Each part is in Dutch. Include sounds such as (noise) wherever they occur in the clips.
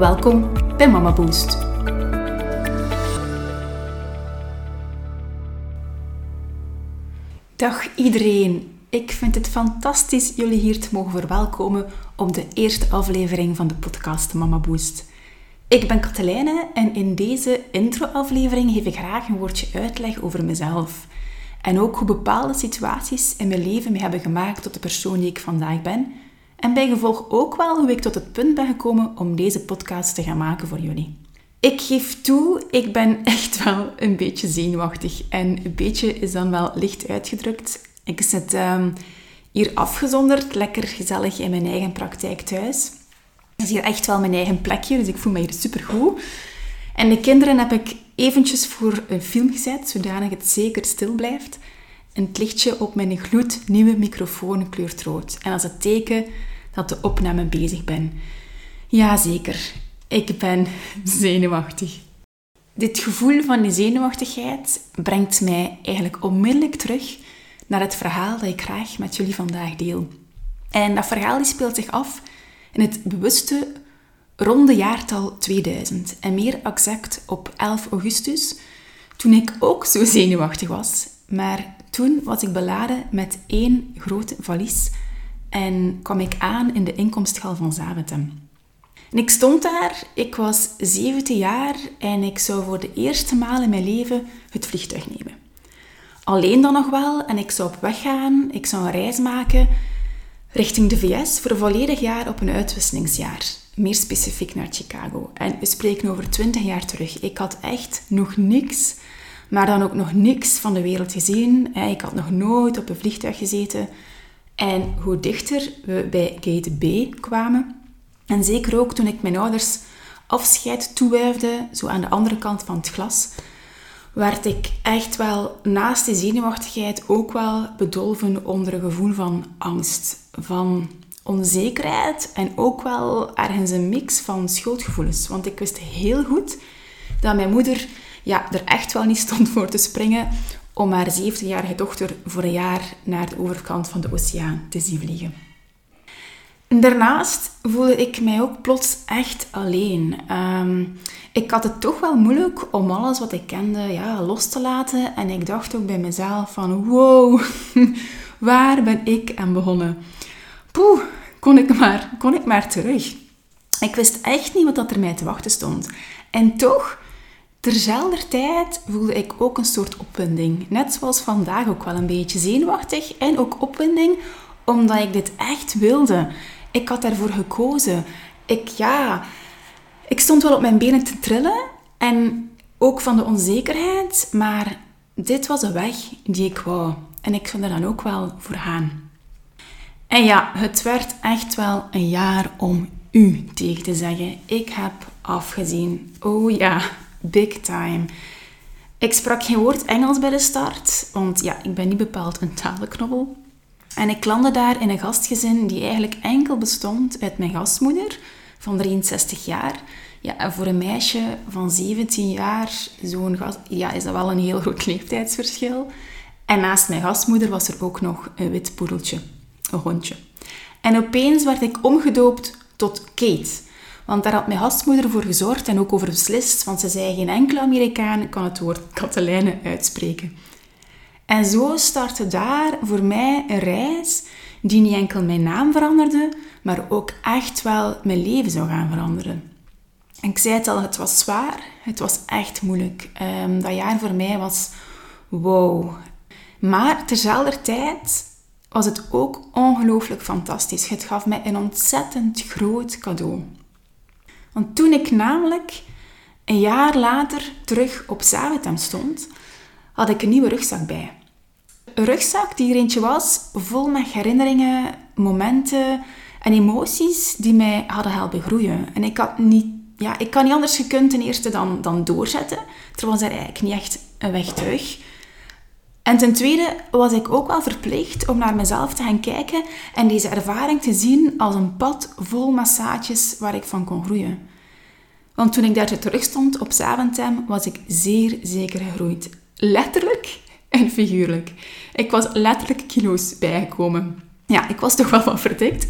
Welkom bij Mama Boost. Dag iedereen. Ik vind het fantastisch jullie hier te mogen verwelkomen op de eerste aflevering van de podcast Mama Boost. Ik ben Katelijne en in deze intro-aflevering geef ik graag een woordje uitleg over mezelf. En ook hoe bepaalde situaties in mijn leven me hebben gemaakt tot de persoon die ik vandaag ben. En bij gevolg ook wel hoe ik tot het punt ben gekomen om deze podcast te gaan maken voor jullie. Ik geef toe, ik ben (laughs) echt wel een beetje zenuwachtig. En een beetje is dan wel licht uitgedrukt. Ik zit um, hier afgezonderd, lekker gezellig in mijn eigen praktijk thuis. Het is hier echt wel mijn eigen plekje, dus ik voel me hier supergoed. En de kinderen heb ik eventjes voor een film gezet, zodanig het zeker stil blijft. En het lichtje op mijn gloednieuwe microfoon kleurt rood. En als het teken dat de opname bezig ben. Jazeker, ik ben zenuwachtig. Dit gevoel van die zenuwachtigheid brengt mij eigenlijk onmiddellijk terug naar het verhaal dat ik graag met jullie vandaag deel. En dat verhaal die speelt zich af in het bewuste ronde jaartal 2000 en meer exact op 11 augustus, toen ik ook zo zenuwachtig was. Maar toen was ik beladen met één grote valies en kwam ik aan in de inkomstgal van Zaventem. En ik stond daar, ik was 17 jaar en ik zou voor de eerste maal in mijn leven het vliegtuig nemen. Alleen dan nog wel en ik zou op weg gaan, ik zou een reis maken richting de VS voor een volledig jaar op een uitwisselingsjaar meer specifiek naar Chicago. En we spreken over 20 jaar terug. Ik had echt nog niks, maar dan ook nog niks van de wereld gezien. Ik had nog nooit op een vliegtuig gezeten. En hoe dichter we bij gate B kwamen, en zeker ook toen ik mijn ouders afscheid toewuifde, zo aan de andere kant van het glas, werd ik echt wel naast die zenuwachtigheid ook wel bedolven onder een gevoel van angst. Van onzekerheid en ook wel ergens een mix van schuldgevoelens. Want ik wist heel goed dat mijn moeder ja, er echt wel niet stond voor te springen om haar 17-jarige dochter voor een jaar naar de overkant van de oceaan te zien vliegen. Daarnaast voelde ik mij ook plots echt alleen. Ehm, ik had het toch wel moeilijk om alles wat ik kende ja, los te laten. En ik dacht ook bij mezelf van wow, (laughs) waar ben ik aan begonnen? Poeh, kon ik maar, kon ik maar terug. Ik wist echt niet wat er mij te wachten stond. En toch, terzelfde tijd voelde ik ook een soort opwinding. Net zoals vandaag ook wel een beetje zenuwachtig en ook opwinding, omdat ik dit echt wilde. Ik had daarvoor gekozen. Ik, ja, ik stond wel op mijn benen te trillen en ook van de onzekerheid, maar dit was een weg die ik wou. En ik zou er dan ook wel voor gaan. En ja, het werd echt wel een jaar om u tegen te zeggen. Ik heb afgezien. Oh ja, big time. Ik sprak geen woord Engels bij de start, want ja, ik ben niet bepaald een talenknobbel. En ik landde daar in een gastgezin die eigenlijk enkel bestond uit mijn gastmoeder van 63 jaar. Ja, en voor een meisje van 17 jaar, zo'n gast, ja, is dat wel een heel groot leeftijdsverschil. En naast mijn gastmoeder was er ook nog een wit poedeltje een hondje. En opeens werd ik omgedoopt tot Kate. Want daar had mijn gastmoeder voor gezorgd en ook over beslist, want ze zei geen enkele Amerikaan kan het woord Katelijne uitspreken. En zo startte daar voor mij een reis die niet enkel mijn naam veranderde, maar ook echt wel mijn leven zou gaan veranderen. En ik zei het al, het was zwaar, het was echt moeilijk. Um, dat jaar voor mij was wow. Maar terzelfde tijd was het ook ongelooflijk fantastisch. Het gaf mij een ontzettend groot cadeau. Want toen ik namelijk een jaar later terug op Zaventem stond, had ik een nieuwe rugzak bij. Een rugzak die er eentje was, vol met herinneringen, momenten en emoties die mij hadden helpen groeien. En ik had niet ja, ik kan niet anders gekund eerste dan, dan doorzetten. Er was er eigenlijk niet echt een weg terug. En ten tweede was ik ook wel verplicht om naar mezelf te gaan kijken en deze ervaring te zien als een pad vol massages waar ik van kon groeien. Want toen ik daar terug stond op Zaventem, was ik zeer zeker gegroeid. Letterlijk en figuurlijk. Ik was letterlijk kilo's bijgekomen. Ja, ik was toch wel wat verdikt.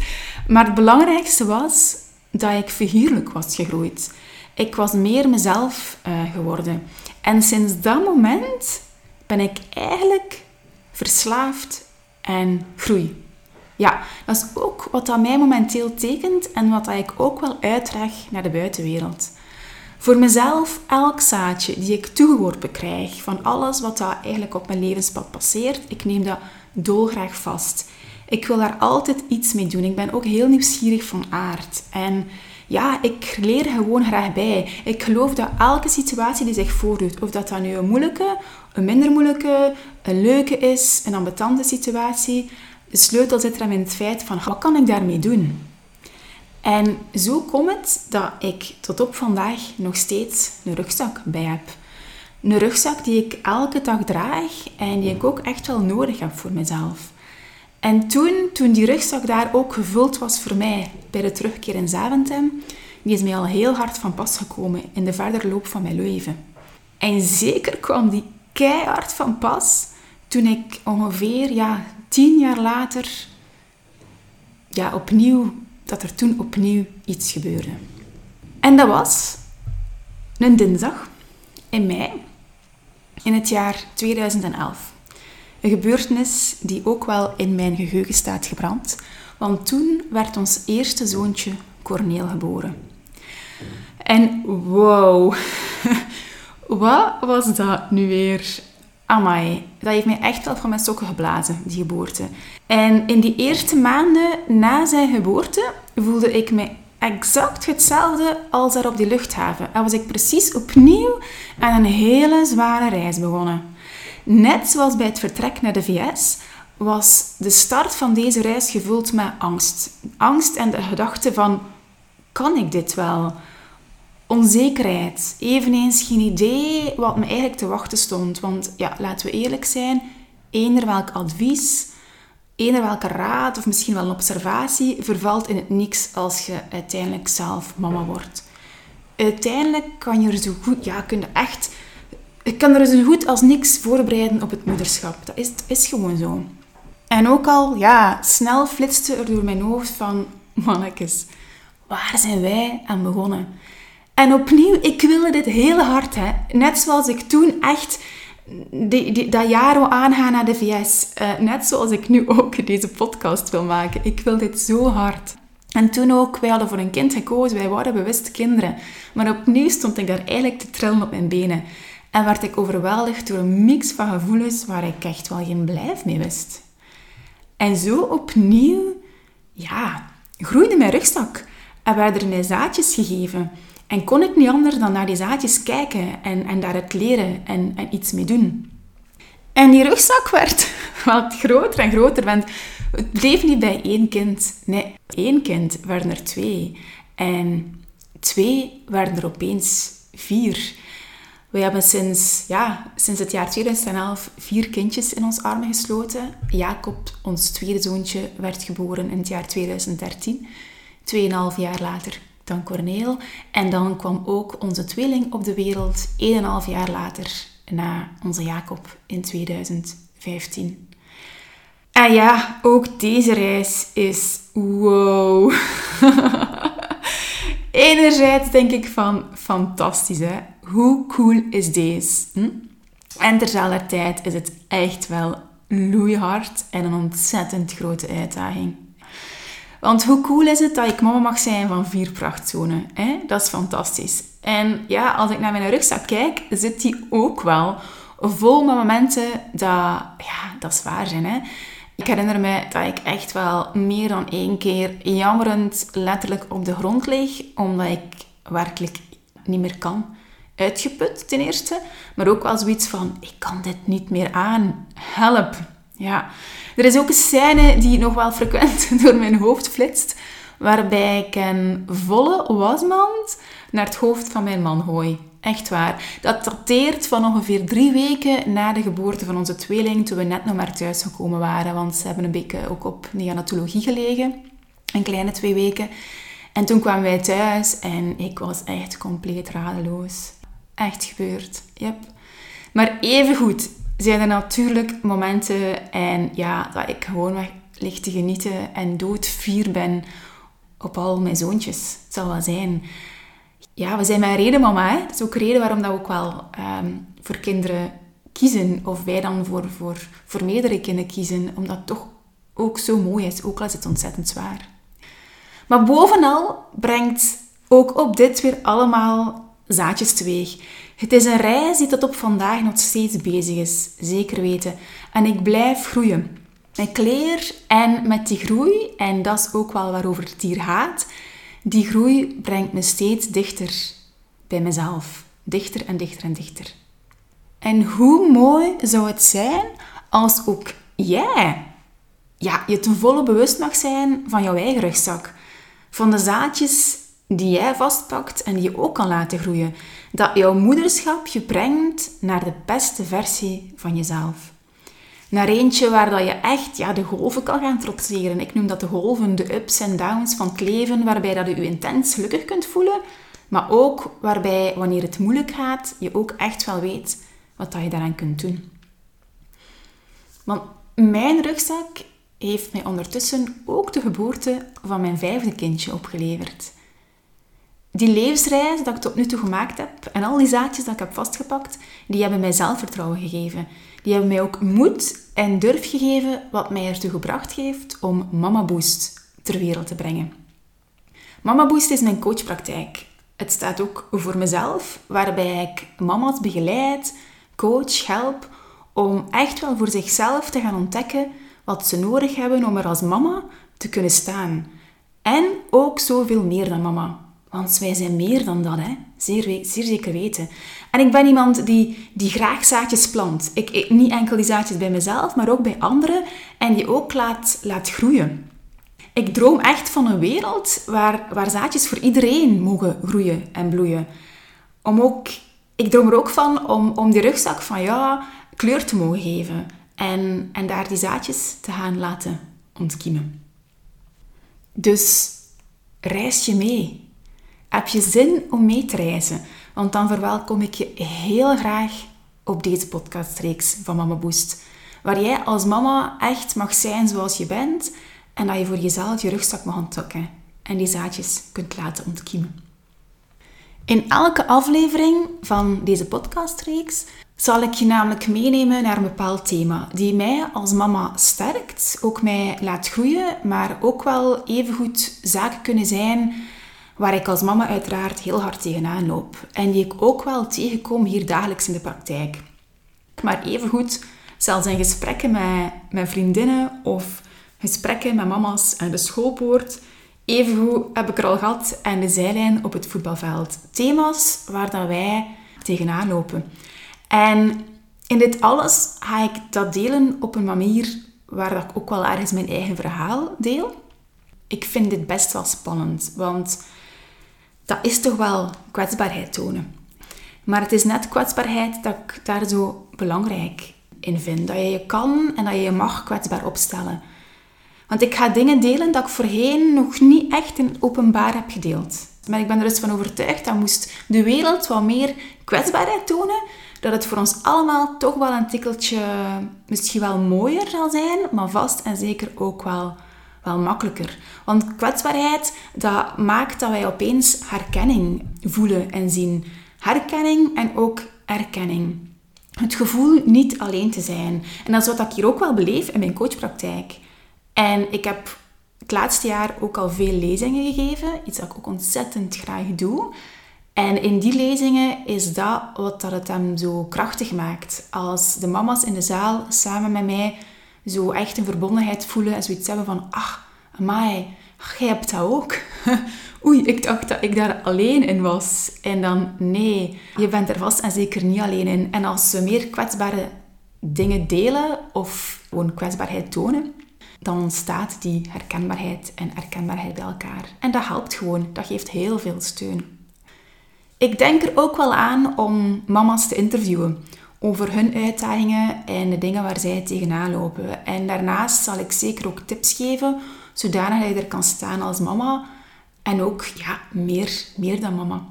Maar het belangrijkste was dat ik figuurlijk was gegroeid. Ik was meer mezelf uh, geworden. En sinds dat moment ben ik eigenlijk verslaafd en groei. Ja, dat is ook wat dat mij momenteel tekent en wat dat ik ook wel uitdraag naar de buitenwereld. Voor mezelf, elk zaadje die ik toegeworpen krijg van alles wat dat eigenlijk op mijn levenspad passeert, ik neem dat dolgraag vast. Ik wil daar altijd iets mee doen. Ik ben ook heel nieuwsgierig van aard. En ja, ik leer gewoon graag bij. Ik geloof dat elke situatie die zich voordoet, of dat dat nu een moeilijke, een minder moeilijke, een leuke is, een ambetante situatie, de sleutel zit er in het feit van wat kan ik daarmee doen? En zo komt het dat ik tot op vandaag nog steeds een rugzak bij heb. Een rugzak die ik elke dag draag en die ik ook echt wel nodig heb voor mezelf. En toen, toen die rugzak daar ook gevuld was voor mij bij de terugkeer in Zaventem, die is mij al heel hard van pas gekomen in de verdere loop van mijn leven. En zeker kwam die keihard van pas toen ik ongeveer ja, tien jaar later ja, opnieuw, dat er toen opnieuw iets gebeurde. En dat was een dinsdag in mei in het jaar 2011. Een gebeurtenis die ook wel in mijn geheugen staat gebrand, want toen werd ons eerste zoontje Corneel geboren. En wow, (laughs) wat was dat nu weer? Amai, dat heeft mij echt wel van mijn sokken geblazen, die geboorte. En in die eerste maanden na zijn geboorte voelde ik me exact hetzelfde als daar op die luchthaven. En was ik precies opnieuw aan een hele zware reis begonnen. Net zoals bij het vertrek naar de VS was de start van deze reis gevuld met angst. Angst en de gedachte van, kan ik dit wel? Onzekerheid. Eveneens geen idee wat me eigenlijk te wachten stond. Want ja, laten we eerlijk zijn, eender welk advies, eender welke raad of misschien wel een observatie vervalt in het niks als je uiteindelijk zelf mama wordt. Uiteindelijk kan je er zo goed, ja, kun je echt ik kan er zo goed als niks voorbereiden op het moederschap. Dat is, is gewoon zo. En ook al, ja, snel flitste er door mijn hoofd van, mannetjes, waar zijn wij aan begonnen? En opnieuw, ik wilde dit heel hard, hè. Net zoals ik toen echt die, die, dat jaar wil aangaan naar de VS. Eh, net zoals ik nu ook deze podcast wil maken. Ik wil dit zo hard. En toen ook, wij hadden voor een kind gekozen. Wij waren bewust kinderen. Maar opnieuw stond ik daar eigenlijk te trillen op mijn benen. En werd ik overweldigd door een mix van gevoelens waar ik echt wel geen blijf mee wist. En zo opnieuw, ja, groeide mijn rugzak en werden er mij zaadjes gegeven. En kon ik niet anders dan naar die zaadjes kijken en, en daar het leren en, en iets mee doen. En die rugzak werd (laughs) wat groter en groter, want het bleef niet bij één kind. Nee, één kind werden er twee. En twee werden er opeens vier. We hebben sinds, ja, sinds het jaar 2011 vier kindjes in ons armen gesloten. Jacob, ons tweede zoontje, werd geboren in het jaar 2013. Tweeënhalf jaar later dan Corneel. En dan kwam ook onze tweeling op de wereld, 1,5 jaar later na onze Jacob in 2015. En ja, ook deze reis is wow. (laughs) Enerzijds denk ik van fantastisch, hè? Hoe cool is deze? Hm? En terzelfde tijd is het echt wel loeihard en een ontzettend grote uitdaging. Want hoe cool is het dat ik mama mag zijn van vier prachtzonen? Hè? Dat is fantastisch. En ja, als ik naar mijn rugzak kijk, zit die ook wel vol met momenten dat, ja, dat zwaar zijn. Ik herinner me dat ik echt wel meer dan één keer jammerend letterlijk op de grond lig, omdat ik werkelijk niet meer kan. Uitgeput ten eerste, maar ook wel zoiets van, ik kan dit niet meer aan. Help! Ja. Er is ook een scène die nog wel frequent (laughs) door mijn hoofd flitst, waarbij ik een volle wasmand naar het hoofd van mijn man gooi. Echt waar. Dat dateert van ongeveer drie weken na de geboorte van onze tweeling, toen we net nog maar thuis gekomen waren. Want ze hebben een beetje ook op neonatologie gelegen. Een kleine twee weken. En toen kwamen wij thuis en ik was echt compleet radeloos. Echt gebeurd. Yep. Maar evengoed zijn er natuurlijk momenten en ja, dat ik gewoon lig te genieten en doodvier ben op al mijn zoontjes. Het zal wel zijn. Ja, we zijn mijn reden mama. Hè? Dat is ook reden waarom dat we ook wel ehm, voor kinderen kiezen. Of wij dan voor, voor, voor meerdere kinderen kiezen. Omdat het toch ook zo mooi is. Ook al is het ontzettend zwaar. Maar bovenal brengt ook op dit weer allemaal zaadjes teweeg. Het is een reis die tot op vandaag nog steeds bezig is, zeker weten. En ik blijf groeien. Ik leer en met die groei, en dat is ook wel waarover het hier gaat, die groei brengt me steeds dichter bij mezelf. Dichter en dichter en dichter. En hoe mooi zou het zijn als ook jij ja, je ten volle bewust mag zijn van jouw eigen rugzak. Van de zaadjes die jij vastpakt en die je ook kan laten groeien. Dat jouw moederschap je brengt naar de beste versie van jezelf. Naar eentje waar dat je echt ja, de golven kan gaan trotseren. Ik noem dat de golven, de ups en downs van het leven, waarbij dat je je intens gelukkig kunt voelen. Maar ook waarbij, wanneer het moeilijk gaat, je ook echt wel weet wat dat je daaraan kunt doen. Want mijn rugzak heeft mij ondertussen ook de geboorte van mijn vijfde kindje opgeleverd. Die levensreis dat ik tot nu toe gemaakt heb en al die zaadjes dat ik heb vastgepakt, die hebben mij zelfvertrouwen gegeven. Die hebben mij ook moed en durf gegeven wat mij ertoe gebracht heeft om Mama Boost ter wereld te brengen. Mama Boost is mijn coachpraktijk. Het staat ook voor mezelf, waarbij ik mama's begeleid, coach, help om echt wel voor zichzelf te gaan ontdekken wat ze nodig hebben om er als mama te kunnen staan. En ook zoveel meer dan mama. Want wij zijn meer dan dat, hè? Zeer, zeer zeker weten. En ik ben iemand die, die graag zaadjes plant. Ik eet niet enkel die zaadjes bij mezelf, maar ook bij anderen. En die ook laat, laat groeien. Ik droom echt van een wereld waar, waar zaadjes voor iedereen mogen groeien en bloeien. Om ook, ik droom er ook van om, om die rugzak van ja, kleur te mogen geven. En, en daar die zaadjes te gaan laten ontkiemen. Dus reis je mee. Heb je zin om mee te reizen? Want dan verwelkom ik je heel graag op deze podcastreeks van Mama Boost. Waar jij als mama echt mag zijn zoals je bent en dat je voor jezelf je rugzak mag ontdekken en die zaadjes kunt laten ontkiemen. In elke aflevering van deze podcastreeks zal ik je namelijk meenemen naar een bepaald thema die mij als mama sterkt, ook mij laat groeien, maar ook wel evengoed zaken kunnen zijn waar ik als mama uiteraard heel hard tegenaan loop en die ik ook wel tegenkom hier dagelijks in de praktijk. Maar evengoed, zelfs in gesprekken met, met vriendinnen of gesprekken met mama's aan de schoolpoort, evengoed heb ik er al gehad aan de zijlijn op het voetbalveld. Thema's waar dat wij tegenaan lopen. En in dit alles ga ik dat delen op een manier waar ik ook wel ergens mijn eigen verhaal deel. Ik vind dit best wel spannend, want dat is toch wel kwetsbaarheid tonen. Maar het is net kwetsbaarheid dat ik daar zo belangrijk in vind. Dat je je kan en dat je je mag kwetsbaar opstellen. Want ik ga dingen delen dat ik voorheen nog niet echt in openbaar heb gedeeld. Maar ik ben er dus van overtuigd dat moest de wereld wat meer kwetsbaarheid tonen, dat het voor ons allemaal toch wel een tikkeltje misschien wel mooier zal zijn, maar vast en zeker ook wel, wel makkelijker. Want kwetsbaarheid, dat maakt dat wij opeens herkenning voelen en zien. Herkenning en ook erkenning. Het gevoel niet alleen te zijn. En dat is wat ik hier ook wel beleef in mijn coachpraktijk. En ik heb het laatste jaar ook al veel lezingen gegeven, iets dat ik ook ontzettend graag doe. En in die lezingen is dat wat dat het hem zo krachtig maakt. Als de mama's in de zaal samen met mij zo echt een verbondenheid voelen en zoiets hebben van, ach, amai, jij hebt dat ook. (laughs) Oei, ik dacht dat ik daar alleen in was. En dan, nee, je bent er vast en zeker niet alleen in. En als we meer kwetsbare dingen delen of gewoon kwetsbaarheid tonen, dan ontstaat die herkenbaarheid en erkenbaarheid bij elkaar. En dat helpt gewoon, dat geeft heel veel steun. Ik denk er ook wel aan om mama's te interviewen over hun uitdagingen en de dingen waar zij tegenaan lopen. En daarnaast zal ik zeker ook tips geven, zodanig dat je er kan staan als mama en ook ja, meer, meer dan mama.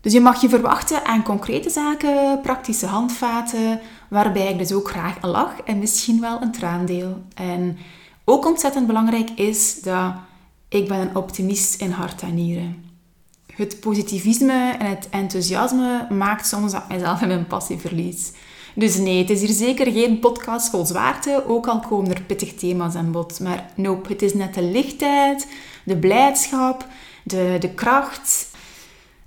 Dus je mag je verwachten aan concrete zaken, praktische handvaten, waarbij ik dus ook graag een lach en misschien wel een traan deel. En ook ontzettend belangrijk is dat ik ben een optimist in hart en nieren. Het positivisme en het enthousiasme maakt soms dat mijzelf in mijn passie verlies. Dus nee, het is hier zeker geen podcast vol zwaarte, ook al komen er pittig thema's aan bod. Maar nope, het is net de lichtheid, de blijdschap, de, de kracht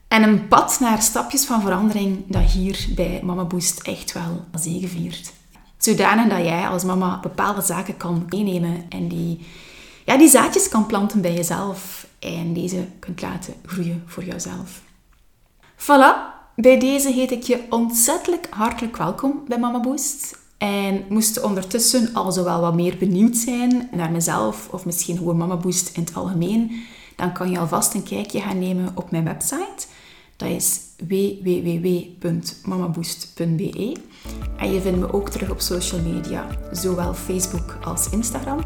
en een pad naar stapjes van verandering dat hier bij Mama Boost echt wel zegeviert. Zodanig dat jij als mama bepaalde zaken kan meenemen en die, ja, die zaadjes kan planten bij jezelf en deze kunt laten groeien voor jouzelf. Voilà, bij deze heet ik je ontzettend hartelijk welkom bij Mama Boost. En moest ondertussen al zowel wat meer benieuwd zijn naar mezelf of misschien hoe Mama Boost in het algemeen, dan kan je alvast een kijkje gaan nemen op mijn website. Dat is www.mamaboost.be. En je vindt me ook terug op social media, zowel Facebook als Instagram.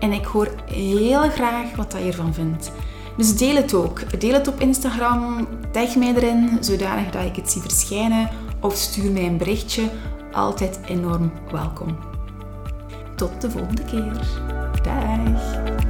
En ik hoor heel graag wat je ervan vindt. Dus deel het ook. Deel het op Instagram, tag mij erin, zodanig dat ik het zie verschijnen. Of stuur mij een berichtje. Altijd enorm welkom. Tot de volgende keer. Dag!